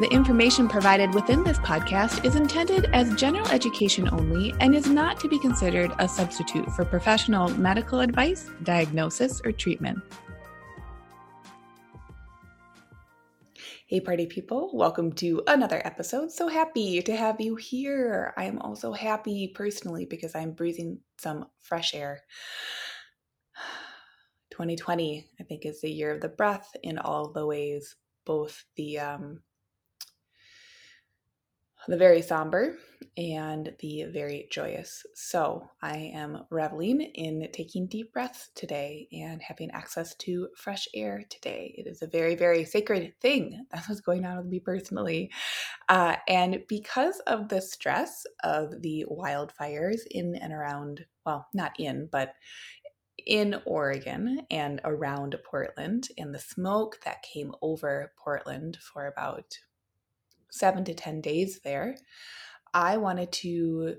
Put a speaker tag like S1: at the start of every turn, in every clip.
S1: The information provided within this podcast is intended as general education only and is not to be considered a substitute for professional medical advice, diagnosis, or treatment. Hey, party people, welcome to another episode. So happy to have you here. I am also happy personally because I'm breathing some fresh air. 2020, I think, is the year of the breath in all the ways, both the um, the very somber and the very joyous. So I am reveling in taking deep breaths today and having access to fresh air today. It is a very, very sacred thing. That's what's going on with me personally. Uh, and because of the stress of the wildfires in and around, well, not in, but in Oregon and around Portland, and the smoke that came over Portland for about seven to 10 days there, I wanted to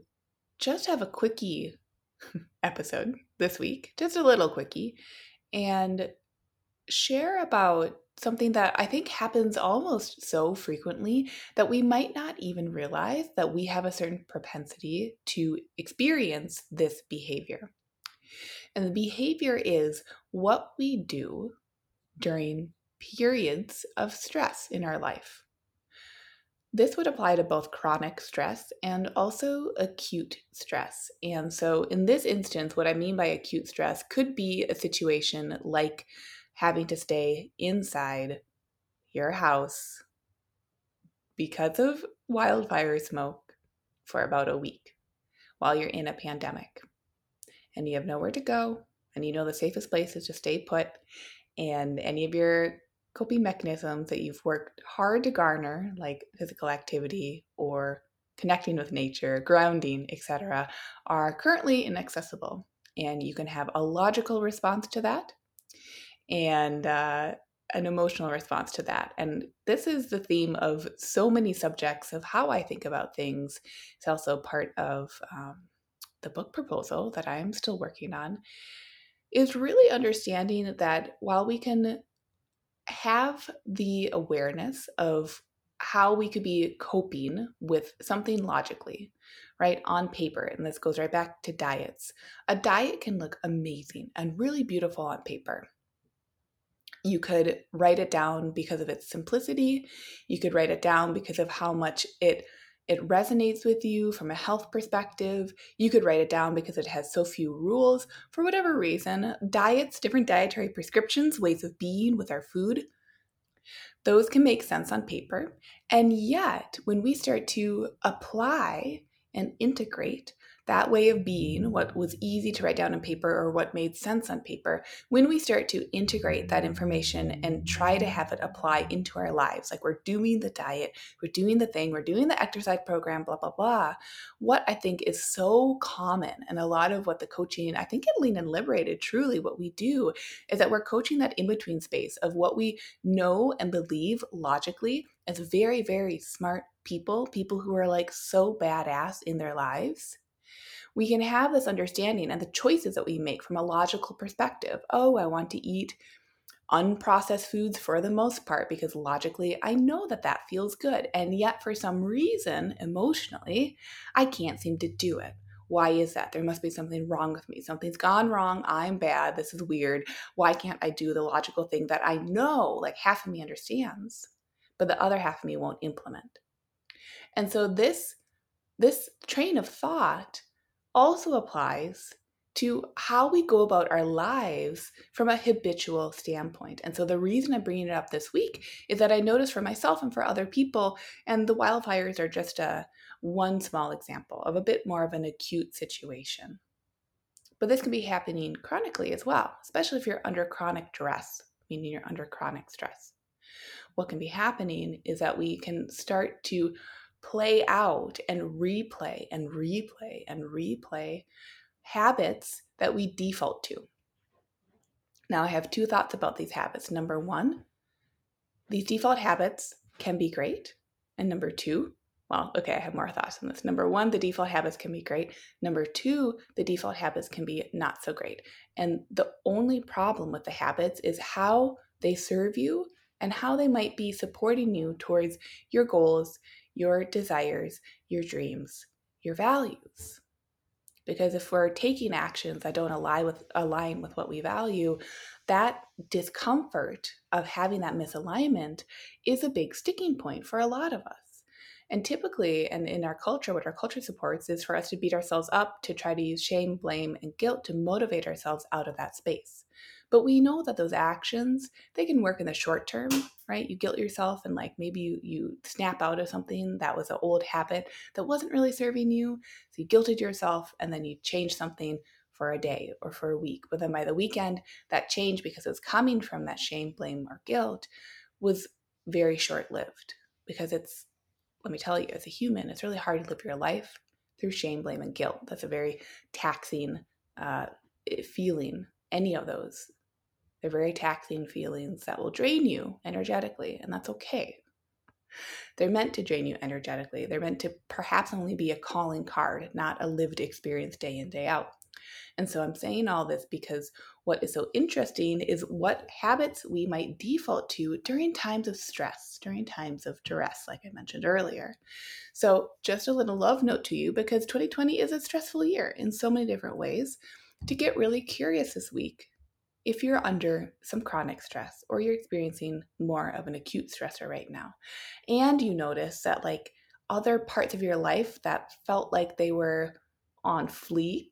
S1: just have a quickie episode this week, just a little quickie, and share about something that I think happens almost so frequently that we might not even realize that we have a certain propensity to experience this behavior. And the behavior is what we do during periods of stress in our life. This would apply to both chronic stress and also acute stress. And so, in this instance, what I mean by acute stress could be a situation like having to stay inside your house because of wildfire smoke for about a week while you're in a pandemic. And you have nowhere to go, and you know the safest place is to stay put. And any of your coping mechanisms that you've worked hard to garner, like physical activity or connecting with nature, grounding, etc., are currently inaccessible. And you can have a logical response to that and uh, an emotional response to that. And this is the theme of so many subjects of how I think about things. It's also part of um, the book proposal that I'm still working on. Is really understanding that while we can have the awareness of how we could be coping with something logically, right? On paper. And this goes right back to diets. A diet can look amazing and really beautiful on paper. You could write it down because of its simplicity. You could write it down because of how much it it resonates with you from a health perspective. You could write it down because it has so few rules. For whatever reason, diets, different dietary prescriptions, ways of being with our food, those can make sense on paper. And yet, when we start to apply and integrate that way of being, what was easy to write down on paper or what made sense on paper, when we start to integrate that information and try to have it apply into our lives, like we're doing the diet, we're doing the thing, we're doing the exercise program, blah, blah, blah, what I think is so common and a lot of what the coaching, I think in Lean and Liberated, truly what we do is that we're coaching that in between space of what we know and believe logically as very, very smart people, people who are like so badass in their lives we can have this understanding and the choices that we make from a logical perspective. Oh, I want to eat unprocessed foods for the most part because logically I know that that feels good. And yet, for some reason, emotionally, I can't seem to do it. Why is that? There must be something wrong with me. Something's gone wrong. I'm bad. This is weird. Why can't I do the logical thing that I know, like half of me understands, but the other half of me won't implement? And so this this train of thought also applies to how we go about our lives from a habitual standpoint. And so the reason I'm bringing it up this week is that I noticed for myself and for other people, and the wildfires are just a one small example of a bit more of an acute situation. But this can be happening chronically as well, especially if you're under chronic duress, meaning you're under chronic stress. What can be happening is that we can start to play out and replay and replay and replay habits that we default to. Now, I have two thoughts about these habits. Number one, these default habits can be great. And number two, well, okay, I have more thoughts on this. Number one, the default habits can be great. Number two, the default habits can be not so great. And the only problem with the habits is how they serve you and how they might be supporting you towards your goals, your desires, your dreams, your values. Because if we're taking actions that don't align with align with what we value, that discomfort of having that misalignment is a big sticking point for a lot of us. And typically, and in our culture, what our culture supports is for us to beat ourselves up, to try to use shame, blame, and guilt to motivate ourselves out of that space. But we know that those actions, they can work in the short term, right? You guilt yourself and like maybe you, you snap out of something that was an old habit that wasn't really serving you. So you guilted yourself and then you change something for a day or for a week. But then by the weekend, that change, because it was coming from that shame, blame, or guilt, was very short lived because it's, let me tell you, as a human, it's really hard to live your life through shame, blame, and guilt. That's a very taxing uh, feeling, any of those they're very taxing feelings that will drain you energetically, and that's okay. They're meant to drain you energetically. They're meant to perhaps only be a calling card, not a lived experience day in, day out. And so I'm saying all this because what is so interesting is what habits we might default to during times of stress, during times of duress, like I mentioned earlier. So, just a little love note to you because 2020 is a stressful year in so many different ways. To get really curious this week if you're under some chronic stress or you're experiencing more of an acute stressor right now, and you notice that like other parts of your life that felt like they were on fleek,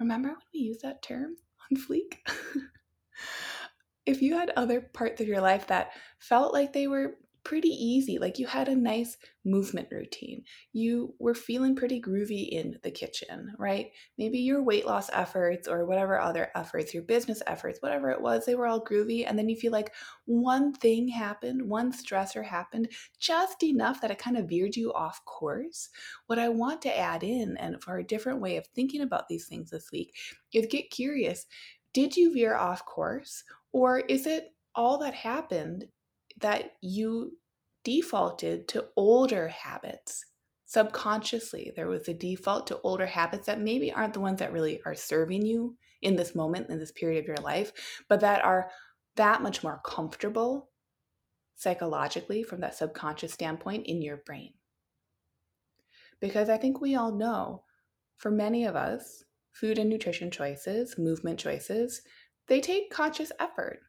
S1: remember when we use that term on fleek? if you had other parts of your life that felt like they were pretty easy. Like you had a nice movement routine. You were feeling pretty groovy in the kitchen, right? Maybe your weight loss efforts or whatever other efforts, your business efforts, whatever it was, they were all groovy. And then you feel like one thing happened, one stressor happened, just enough that it kind of veered you off course. What I want to add in, and for a different way of thinking about these things this week, is get curious. Did you veer off course? Or is it all that happened that you defaulted to older habits subconsciously. There was a default to older habits that maybe aren't the ones that really are serving you in this moment, in this period of your life, but that are that much more comfortable psychologically from that subconscious standpoint in your brain. Because I think we all know for many of us, food and nutrition choices, movement choices, they take conscious effort.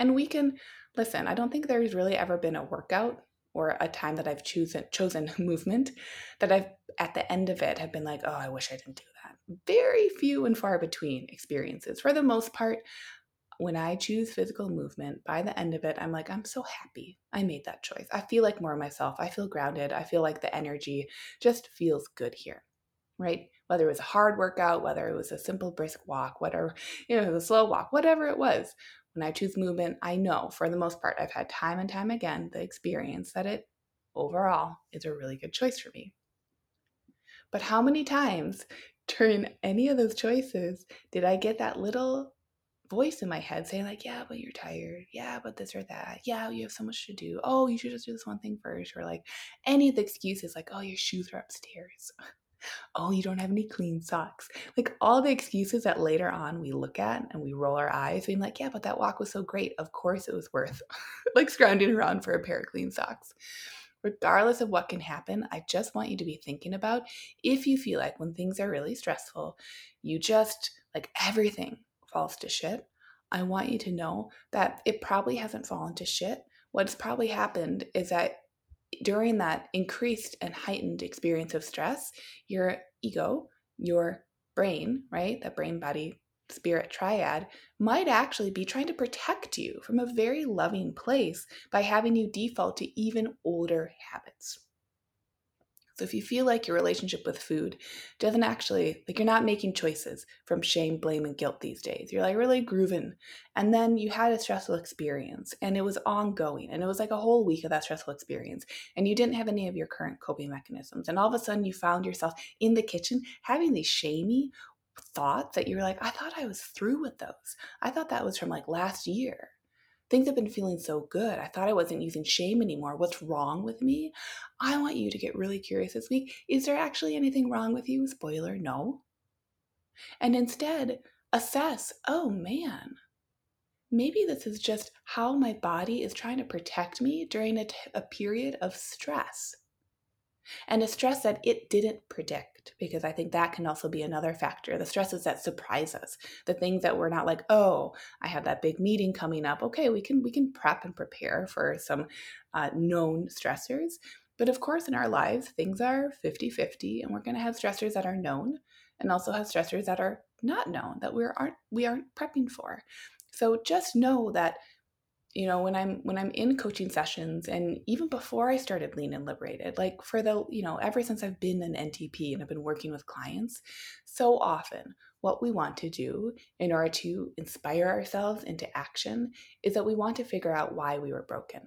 S1: And we can listen, I don't think there's really ever been a workout or a time that I've chosen chosen movement that I've at the end of it have been like, oh, I wish I didn't do that. Very few and far between experiences. For the most part, when I choose physical movement, by the end of it, I'm like, I'm so happy I made that choice. I feel like more of myself. I feel grounded. I feel like the energy just feels good here, right? Whether it was a hard workout, whether it was a simple brisk walk, whatever, you know, a slow walk, whatever it was, when I choose movement, I know for the most part, I've had time and time again the experience that it overall is a really good choice for me. But how many times during any of those choices did I get that little voice in my head saying, like, yeah, but you're tired. Yeah, but this or that. Yeah, you have so much to do. Oh, you should just do this one thing first. Or like any of the excuses, like, oh, your shoes are upstairs. oh, you don't have any clean socks. Like all the excuses that later on we look at and we roll our eyes, being like, yeah, but that walk was so great. Of course it was worth like scrounging around for a pair of clean socks. Regardless of what can happen, I just want you to be thinking about if you feel like when things are really stressful, you just like everything falls to shit. I want you to know that it probably hasn't fallen to shit. What's probably happened is that during that increased and heightened experience of stress, your ego, your brain, right, that brain body spirit triad, might actually be trying to protect you from a very loving place by having you default to even older habits. So if you feel like your relationship with food doesn't actually, like you're not making choices from shame, blame, and guilt these days, you're like really grooving. And then you had a stressful experience and it was ongoing and it was like a whole week of that stressful experience and you didn't have any of your current coping mechanisms. And all of a sudden you found yourself in the kitchen having these shamey thoughts that you're like, I thought I was through with those. I thought that was from like last year things have been feeling so good. I thought I wasn't using shame anymore. What's wrong with me? I want you to get really curious this week. Is there actually anything wrong with you? Spoiler, no. And instead, assess oh man, maybe this is just how my body is trying to protect me during a, t- a period of stress and a stress that it didn't predict because i think that can also be another factor the stresses that surprise us the things that we're not like oh i have that big meeting coming up. Okay we can we can prep and prepare for some uh, known stressors. But of course in our lives things are 50-50 and we're going to have stressors that are known and also have stressors that are not known that we aren't we aren't prepping for. So just know that you know when i'm when i'm in coaching sessions and even before i started lean and liberated like for the you know ever since i've been an ntp and i've been working with clients so often what we want to do in order to inspire ourselves into action is that we want to figure out why we were broken.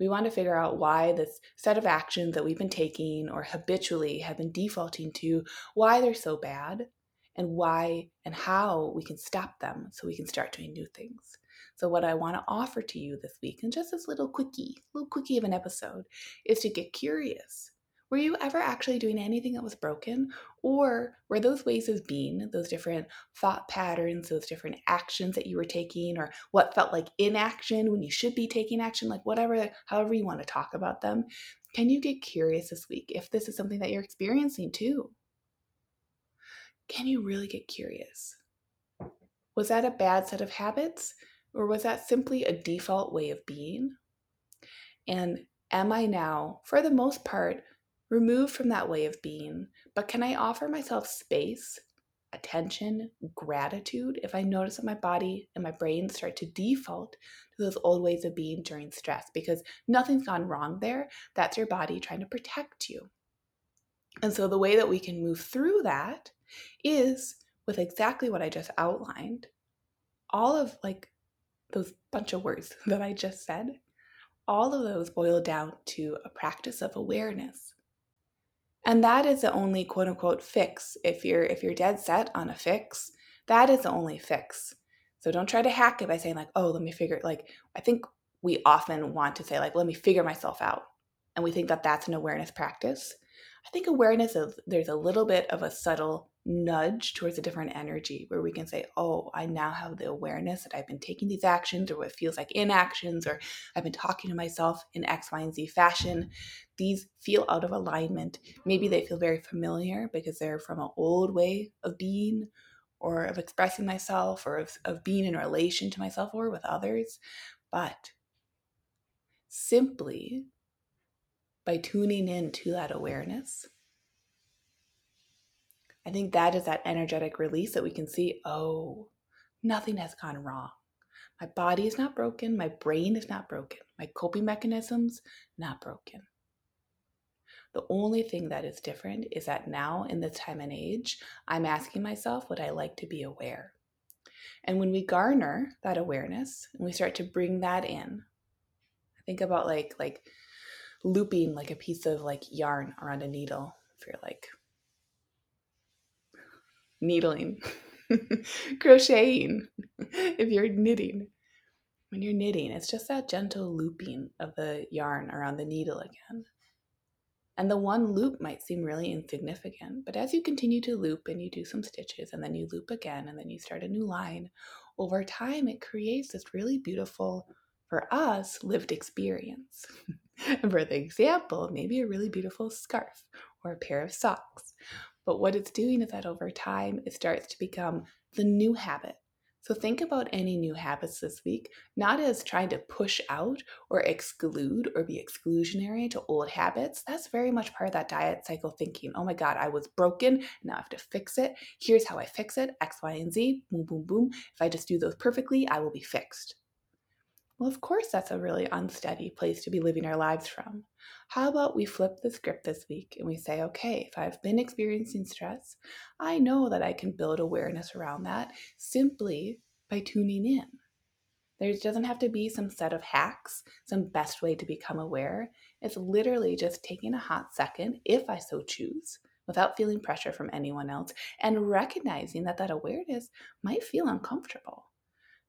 S1: We want to figure out why this set of actions that we've been taking or habitually have been defaulting to why they're so bad and why and how we can stop them so we can start doing new things so, what I want to offer to you this week, and just this little quickie, little quickie of an episode, is to get curious. Were you ever actually doing anything that was broken? Or were those ways of being, those different thought patterns, those different actions that you were taking, or what felt like inaction when you should be taking action, like whatever, however you want to talk about them? Can you get curious this week if this is something that you're experiencing too? Can you really get curious? Was that a bad set of habits? Or was that simply a default way of being? And am I now, for the most part, removed from that way of being? But can I offer myself space, attention, gratitude if I notice that my body and my brain start to default to those old ways of being during stress? Because nothing's gone wrong there. That's your body trying to protect you. And so the way that we can move through that is with exactly what I just outlined. All of like those bunch of words that I just said, all of those boil down to a practice of awareness. And that is the only quote unquote fix. If you're if you're dead set on a fix, that is the only fix. So don't try to hack it by saying like, "Oh, let me figure it." like I think we often want to say like, "Let me figure myself out." And we think that that's an awareness practice. I think awareness is there's a little bit of a subtle nudge towards a different energy where we can say, Oh, I now have the awareness that I've been taking these actions or what feels like inactions, or I've been talking to myself in X, Y, and Z fashion. These feel out of alignment. Maybe they feel very familiar because they're from an old way of being or of expressing myself or of, of being in relation to myself or with others. But simply by tuning in to that awareness, I think that is that energetic release that we can see oh, nothing has gone wrong. My body is not broken. My brain is not broken. My coping mechanisms, not broken. The only thing that is different is that now, in this time and age, I'm asking myself would I like to be aware? And when we garner that awareness and we start to bring that in, I think about like like looping like a piece of like yarn around a needle. If you're like needling, crocheting, if you're knitting. When you're knitting, it's just that gentle looping of the yarn around the needle again. And the one loop might seem really insignificant, but as you continue to loop and you do some stitches and then you loop again and then you start a new line, over time it creates this really beautiful, for us, lived experience. and for the example, maybe a really beautiful scarf or a pair of socks but what it's doing is that over time, it starts to become the new habit. So think about any new habits this week, not as trying to push out or exclude or be exclusionary to old habits. That's very much part of that diet cycle thinking. Oh my God, I was broken. Now I have to fix it. Here's how I fix it X, Y, and Z. Boom, boom, boom. If I just do those perfectly, I will be fixed. Well, of course, that's a really unsteady place to be living our lives from. How about we flip the script this week and we say, okay, if I've been experiencing stress, I know that I can build awareness around that simply by tuning in. There doesn't have to be some set of hacks, some best way to become aware. It's literally just taking a hot second, if I so choose, without feeling pressure from anyone else, and recognizing that that awareness might feel uncomfortable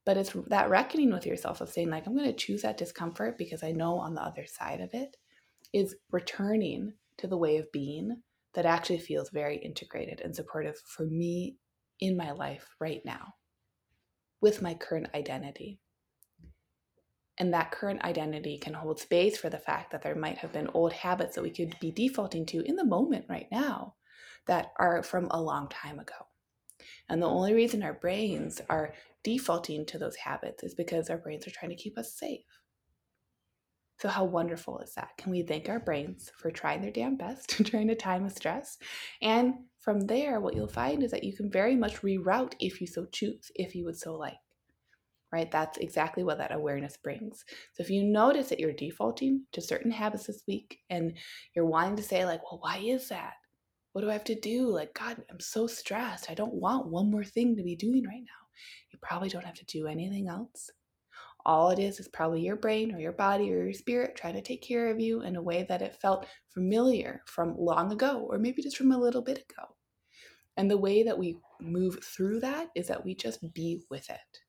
S1: but it's that reckoning with yourself of saying like i'm going to choose that discomfort because i know on the other side of it is returning to the way of being that actually feels very integrated and supportive for me in my life right now with my current identity and that current identity can hold space for the fact that there might have been old habits that we could be defaulting to in the moment right now that are from a long time ago. And the only reason our brains are defaulting to those habits is because our brains are trying to keep us safe. So, how wonderful is that? Can we thank our brains for trying their damn best during a time of stress? And from there, what you'll find is that you can very much reroute if you so choose, if you would so like. Right? That's exactly what that awareness brings. So, if you notice that you're defaulting to certain habits this week and you're wanting to say, like, well, why is that? What do I have to do? Like, God, I'm so stressed. I don't want one more thing to be doing right now. You probably don't have to do anything else. All it is is probably your brain or your body or your spirit trying to take care of you in a way that it felt familiar from long ago or maybe just from a little bit ago. And the way that we move through that is that we just be with it.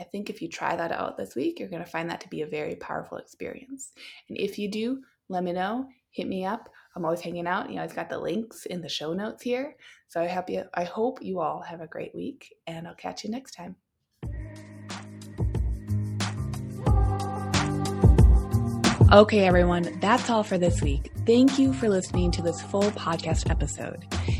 S1: I think if you try that out this week, you're going to find that to be a very powerful experience. And if you do, let me know. Hit me up. I'm always hanging out. You know, I've got the links in the show notes here. So I hope you, I hope you all have a great week, and I'll catch you next time. Okay, everyone, that's all for this week. Thank you for listening to this full podcast episode.